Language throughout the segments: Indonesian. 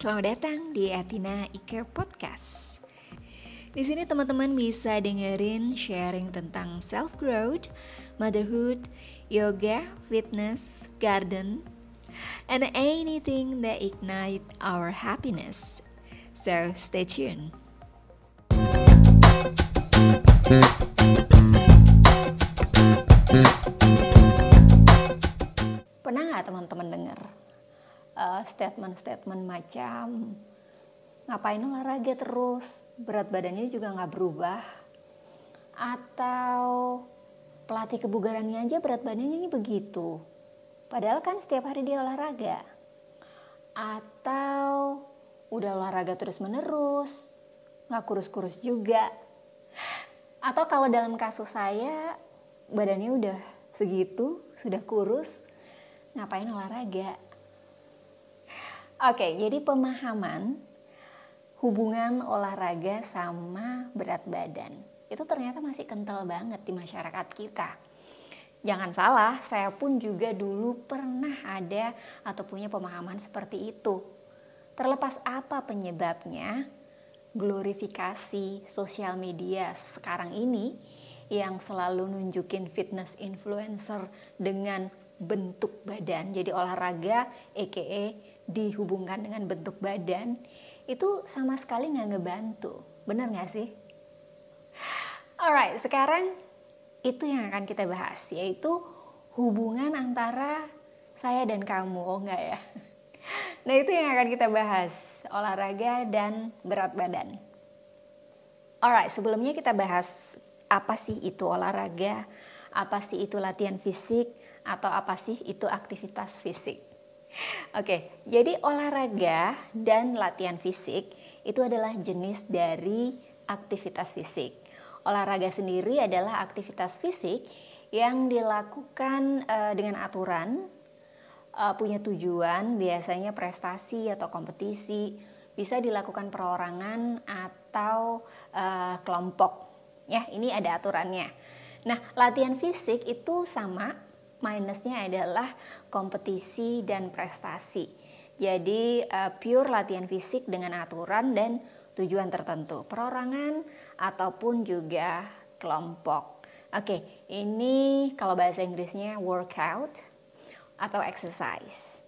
Selamat datang di Atina Ike Podcast. Di sini teman-teman bisa dengerin sharing tentang self growth, motherhood, yoga, fitness, garden, and anything that ignite our happiness. So stay tuned. Pernah nggak teman-teman dengar uh, statement-statement macam ngapain olahraga terus, berat badannya juga nggak berubah, atau pelatih kebugarannya aja berat badannya ini begitu, padahal kan setiap hari dia olahraga, atau udah olahraga terus menerus, nggak kurus-kurus juga, atau kalau dalam kasus saya badannya udah segitu, sudah kurus, ngapain olahraga? Oke, jadi pemahaman hubungan olahraga sama berat badan itu ternyata masih kental banget di masyarakat kita. Jangan salah, saya pun juga dulu pernah ada atau punya pemahaman seperti itu. Terlepas apa penyebabnya, glorifikasi sosial media sekarang ini yang selalu nunjukin fitness influencer dengan bentuk badan, jadi olahraga, aka dihubungkan dengan bentuk badan, itu sama sekali nggak ngebantu. Bener nggak sih? Alright, sekarang itu yang akan kita bahas, yaitu hubungan antara saya dan kamu, oh enggak ya? Nah itu yang akan kita bahas, olahraga dan berat badan. Alright, sebelumnya kita bahas apa sih itu olahraga, apa sih itu latihan fisik, atau apa sih itu aktivitas fisik. Oke, jadi olahraga dan latihan fisik itu adalah jenis dari aktivitas fisik. Olahraga sendiri adalah aktivitas fisik yang dilakukan uh, dengan aturan, uh, punya tujuan, biasanya prestasi atau kompetisi, bisa dilakukan perorangan atau uh, kelompok. Ya, ini ada aturannya. Nah, latihan fisik itu sama minusnya adalah kompetisi dan prestasi. Jadi uh, pure latihan fisik dengan aturan dan tujuan tertentu, perorangan ataupun juga kelompok. Oke, ini kalau bahasa Inggrisnya workout atau exercise.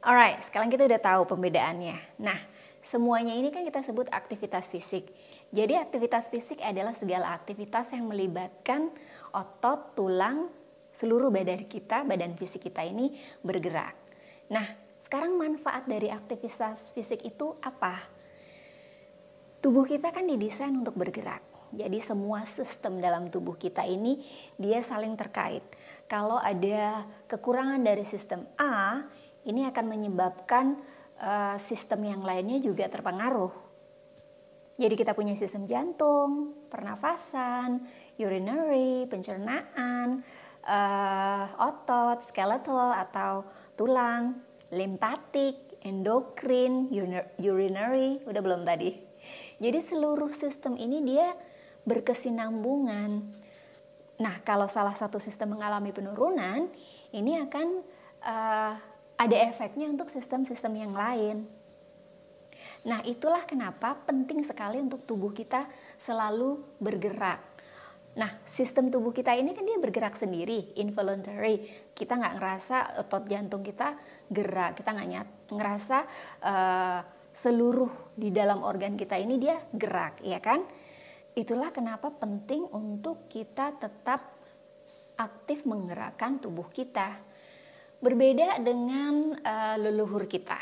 Alright, sekarang kita udah tahu pembedaannya. Nah, semuanya ini kan kita sebut aktivitas fisik. Jadi aktivitas fisik adalah segala aktivitas yang melibatkan otot, tulang, seluruh badan kita, badan fisik kita ini bergerak. Nah, sekarang manfaat dari aktivitas fisik itu apa? Tubuh kita kan didesain untuk bergerak. Jadi semua sistem dalam tubuh kita ini dia saling terkait. Kalau ada kekurangan dari sistem A, ini akan menyebabkan uh, sistem yang lainnya juga terpengaruh. Jadi kita punya sistem jantung, pernafasan, urinary, pencernaan, uh, otot, skeletal atau tulang, limpatik, endokrin, urinary, udah belum tadi. Jadi seluruh sistem ini dia berkesinambungan. Nah, kalau salah satu sistem mengalami penurunan, ini akan uh, ada efeknya untuk sistem-sistem yang lain. Nah, itulah kenapa penting sekali untuk tubuh kita selalu bergerak. Nah, sistem tubuh kita ini kan dia bergerak sendiri, involuntary. Kita nggak ngerasa otot jantung kita gerak, kita nggak ngerasa uh, seluruh di dalam organ kita ini dia gerak, ya kan? Itulah kenapa penting untuk kita tetap aktif menggerakkan tubuh kita. Berbeda dengan uh, leluhur kita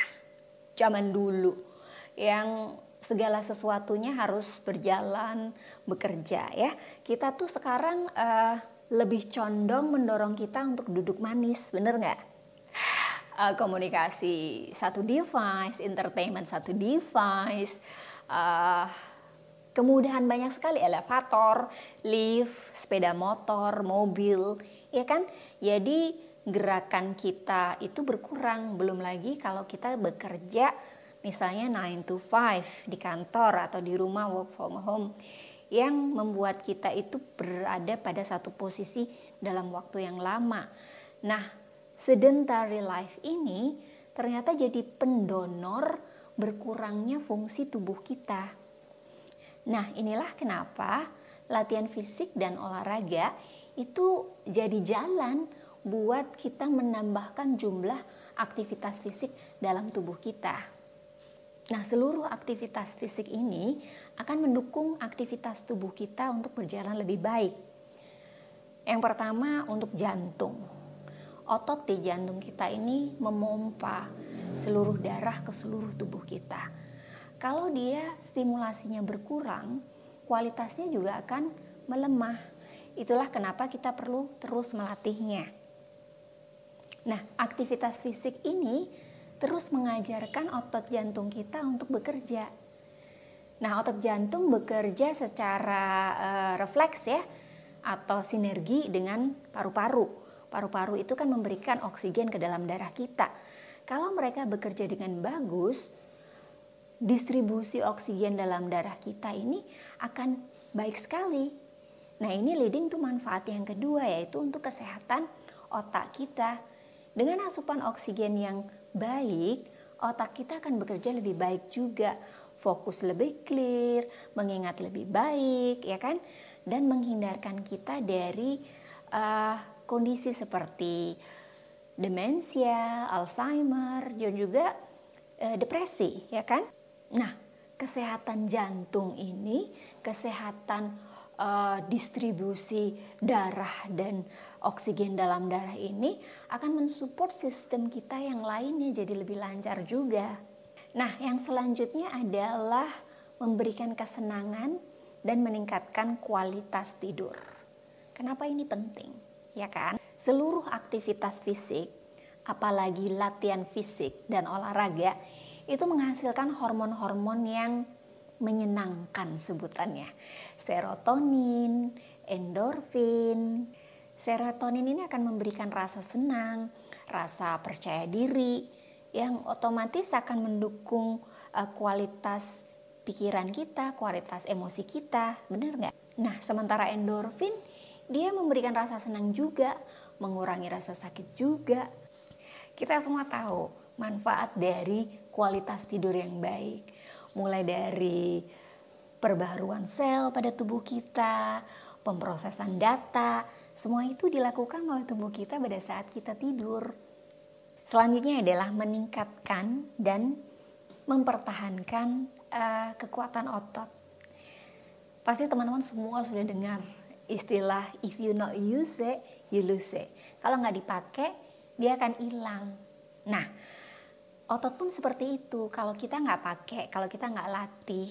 zaman dulu yang segala sesuatunya harus berjalan, bekerja ya. Kita tuh sekarang uh, lebih condong mendorong kita untuk duduk manis, bener nggak? Uh, komunikasi satu device, entertainment satu device, uh, kemudahan banyak sekali elevator, lift, sepeda motor, mobil, ya kan? Jadi gerakan kita itu berkurang, belum lagi kalau kita bekerja misalnya 9 to 5 di kantor atau di rumah work from home yang membuat kita itu berada pada satu posisi dalam waktu yang lama. Nah, sedentary life ini ternyata jadi pendonor berkurangnya fungsi tubuh kita. Nah, inilah kenapa latihan fisik dan olahraga itu jadi jalan buat kita menambahkan jumlah aktivitas fisik dalam tubuh kita. Nah, seluruh aktivitas fisik ini akan mendukung aktivitas tubuh kita untuk berjalan lebih baik. Yang pertama untuk jantung. Otot di jantung kita ini memompa seluruh darah ke seluruh tubuh kita. Kalau dia stimulasinya berkurang, kualitasnya juga akan melemah. Itulah kenapa kita perlu terus melatihnya. Nah, aktivitas fisik ini terus mengajarkan otot jantung kita untuk bekerja. Nah, otot jantung bekerja secara uh, refleks ya atau sinergi dengan paru-paru. Paru-paru itu kan memberikan oksigen ke dalam darah kita. Kalau mereka bekerja dengan bagus, distribusi oksigen dalam darah kita ini akan baik sekali. Nah, ini leading to manfaat yang kedua yaitu untuk kesehatan otak kita. Dengan asupan oksigen yang baik, otak kita akan bekerja lebih baik juga. Fokus lebih clear, mengingat lebih baik, ya kan? Dan menghindarkan kita dari uh, kondisi seperti demensia, Alzheimer, dan juga uh, depresi, ya kan? Nah, kesehatan jantung ini, kesehatan uh, distribusi darah dan oksigen dalam darah ini akan mensupport sistem kita yang lainnya jadi lebih lancar juga. Nah, yang selanjutnya adalah memberikan kesenangan dan meningkatkan kualitas tidur. Kenapa ini penting? Ya kan? Seluruh aktivitas fisik, apalagi latihan fisik dan olahraga itu menghasilkan hormon-hormon yang menyenangkan sebutannya. Serotonin, endorfin. Serotonin ini akan memberikan rasa senang, rasa percaya diri yang otomatis akan mendukung uh, kualitas pikiran kita, kualitas emosi kita, benar nggak? Nah, sementara endorfin dia memberikan rasa senang juga, mengurangi rasa sakit juga. Kita semua tahu manfaat dari kualitas tidur yang baik mulai dari perbaharuan sel pada tubuh kita, pemrosesan data, semua itu dilakukan oleh tubuh kita pada saat kita tidur. Selanjutnya adalah meningkatkan dan mempertahankan uh, kekuatan otot. Pasti teman-teman semua sudah dengar istilah if you not use it, you lose it. Kalau nggak dipakai, dia akan hilang. Nah, otot pun seperti itu kalau kita nggak pakai kalau kita nggak latih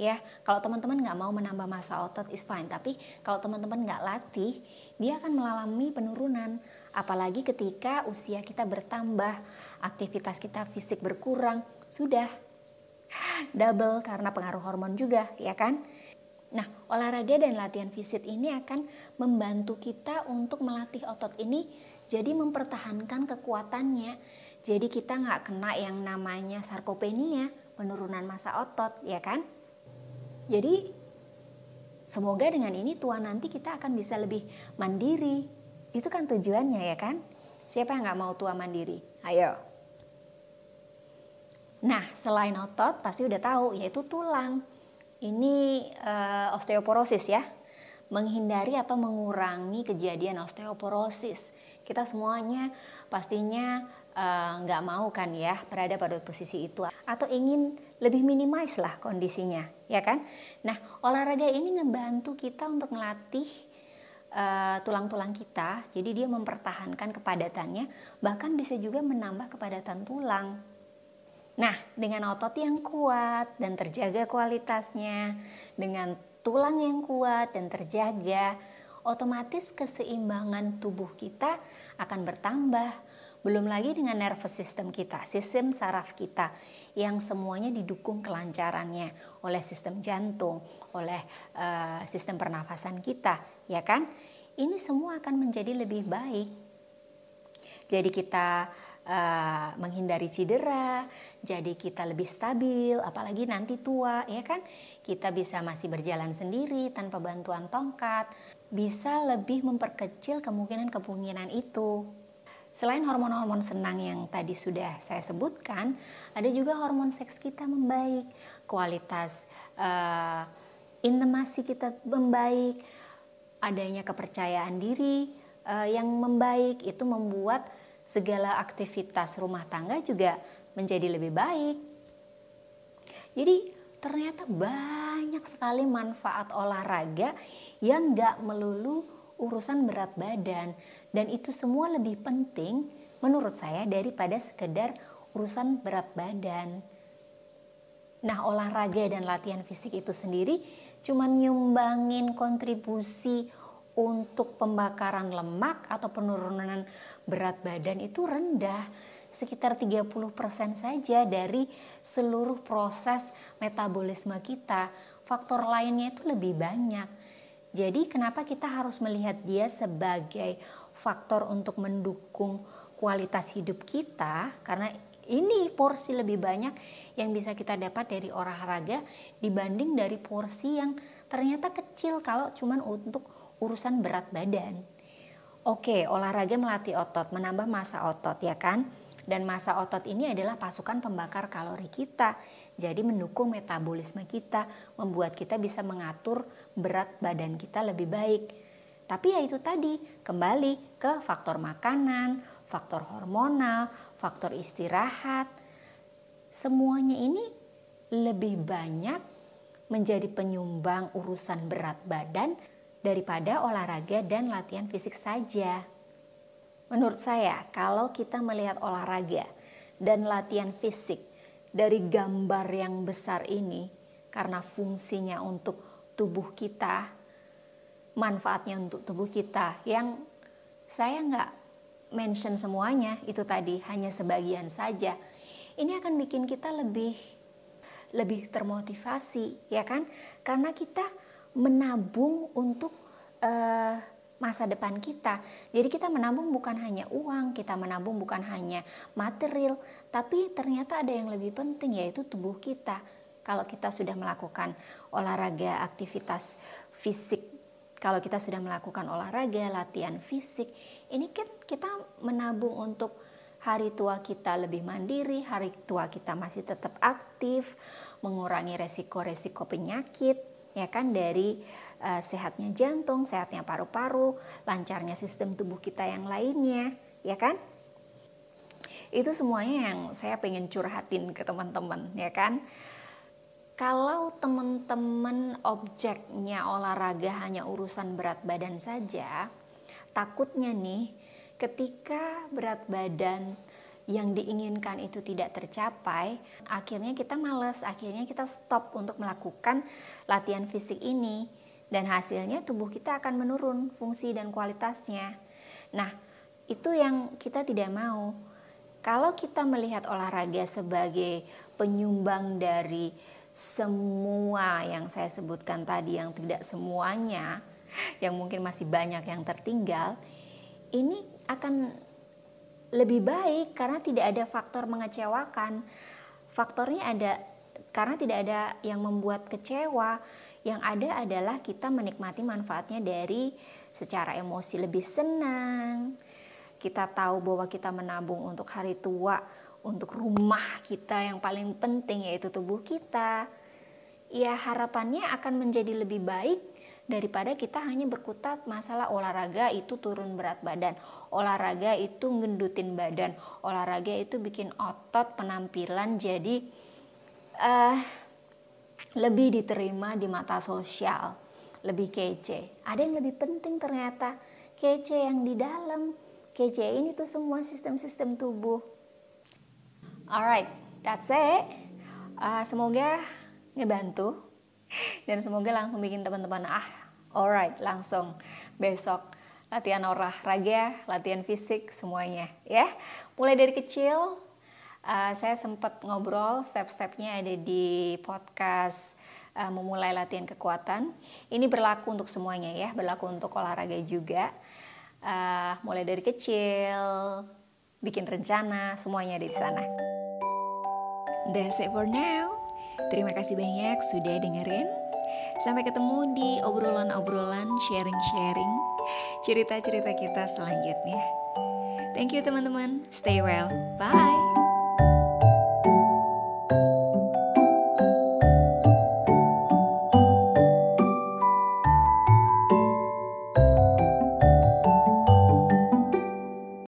ya. Kalau teman-teman nggak mau menambah masa otot is fine. Tapi kalau teman-teman nggak latih dia akan mengalami penurunan. Apalagi ketika usia kita bertambah aktivitas kita fisik berkurang sudah double karena pengaruh hormon juga ya kan? Nah, olahraga dan latihan fisik ini akan membantu kita untuk melatih otot ini jadi mempertahankan kekuatannya. Jadi kita nggak kena yang namanya sarkopenia, penurunan masa otot, ya kan? Jadi semoga dengan ini tua nanti kita akan bisa lebih mandiri. Itu kan tujuannya ya kan? Siapa yang nggak mau tua mandiri? Ayo. Nah, selain otot pasti udah tahu yaitu tulang. Ini uh, osteoporosis ya. Menghindari atau mengurangi kejadian osteoporosis. Kita semuanya pastinya nggak uh, mau kan ya berada pada posisi itu? Atau ingin lebih minimize lah kondisinya ya kan? Nah olahraga ini ngebantu kita untuk melatih eh, tulang-tulang uh, kita. Jadi dia mempertahankan kepadatannya bahkan bisa juga menambah kepadatan tulang. Nah dengan otot yang kuat dan terjaga kualitasnya dengan tulang yang kuat dan terjaga otomatis keseimbangan tubuh kita akan bertambah belum lagi dengan nervous system kita, sistem saraf kita yang semuanya didukung kelancarannya oleh sistem jantung, oleh uh, sistem pernafasan kita, ya kan? Ini semua akan menjadi lebih baik. Jadi kita uh, menghindari cedera, jadi kita lebih stabil, apalagi nanti tua, ya kan? Kita bisa masih berjalan sendiri tanpa bantuan tongkat, bisa lebih memperkecil kemungkinan-kemungkinan itu. Selain hormon-hormon senang yang tadi sudah saya sebutkan, ada juga hormon seks kita membaik, kualitas uh, intimasi kita membaik, adanya kepercayaan diri uh, yang membaik itu membuat segala aktivitas rumah tangga juga menjadi lebih baik. Jadi ternyata banyak sekali manfaat olahraga yang gak melulu urusan berat badan dan itu semua lebih penting menurut saya daripada sekedar urusan berat badan. Nah olahraga dan latihan fisik itu sendiri cuma nyumbangin kontribusi untuk pembakaran lemak atau penurunan berat badan itu rendah sekitar 30% saja dari seluruh proses metabolisme kita. Faktor lainnya itu lebih banyak. Jadi kenapa kita harus melihat dia sebagai faktor untuk mendukung kualitas hidup kita karena ini porsi lebih banyak yang bisa kita dapat dari olahraga dibanding dari porsi yang ternyata kecil kalau cuman untuk urusan berat badan. Oke, olahraga melatih otot, menambah masa otot ya kan? Dan masa otot ini adalah pasukan pembakar kalori kita. Jadi mendukung metabolisme kita, membuat kita bisa mengatur berat badan kita lebih baik. Tapi ya itu tadi, kembali ke faktor makanan, faktor hormonal, faktor istirahat. Semuanya ini lebih banyak menjadi penyumbang urusan berat badan daripada olahraga dan latihan fisik saja. Menurut saya, kalau kita melihat olahraga dan latihan fisik dari gambar yang besar ini, karena fungsinya untuk tubuh kita, manfaatnya untuk tubuh kita, yang saya nggak mention semuanya itu tadi hanya sebagian saja. Ini akan bikin kita lebih lebih termotivasi, ya kan? Karena kita menabung untuk uh, masa depan kita. Jadi kita menabung bukan hanya uang, kita menabung bukan hanya material, tapi ternyata ada yang lebih penting yaitu tubuh kita. Kalau kita sudah melakukan olahraga, aktivitas fisik, kalau kita sudah melakukan olahraga, latihan fisik, ini kan kita menabung untuk hari tua kita lebih mandiri, hari tua kita masih tetap aktif, mengurangi resiko-resiko penyakit, ya kan dari uh, sehatnya jantung, sehatnya paru-paru, lancarnya sistem tubuh kita yang lainnya, ya kan? Itu semuanya yang saya pengen curhatin ke teman-teman, ya kan? Kalau teman-teman objeknya olahraga hanya urusan berat badan saja, takutnya nih ketika berat badan yang diinginkan itu tidak tercapai, akhirnya kita males, akhirnya kita stop untuk melakukan latihan fisik ini dan hasilnya tubuh kita akan menurun fungsi dan kualitasnya. Nah, itu yang kita tidak mau. Kalau kita melihat olahraga sebagai penyumbang dari semua yang saya sebutkan tadi yang tidak semuanya, yang mungkin masih banyak yang tertinggal, ini akan lebih baik karena tidak ada faktor mengecewakan. Faktornya ada karena tidak ada yang membuat kecewa yang ada adalah kita menikmati manfaatnya dari secara emosi lebih senang. Kita tahu bahwa kita menabung untuk hari tua, untuk rumah kita yang paling penting yaitu tubuh kita. Ya harapannya akan menjadi lebih baik daripada kita hanya berkutat masalah olahraga itu turun berat badan, olahraga itu ngendutin badan, olahraga itu bikin otot penampilan jadi uh, lebih diterima di mata sosial, lebih kece. Ada yang lebih penting ternyata, kece yang di dalam. Kece ini tuh semua sistem-sistem tubuh. Alright, that's it. Uh, semoga ngebantu dan semoga langsung bikin teman-teman ah, alright, langsung besok latihan olahraga, latihan fisik semuanya ya. Mulai dari kecil uh, saya sempat ngobrol step-stepnya ada di podcast uh, memulai latihan kekuatan. Ini berlaku untuk semuanya ya, berlaku untuk olahraga juga. Uh, mulai dari kecil, bikin rencana, semuanya ada di sana. That's it for now. Terima kasih banyak sudah dengerin. Sampai ketemu di obrolan-obrolan, sharing-sharing, cerita-cerita kita selanjutnya. Thank you teman-teman. Stay well. Bye.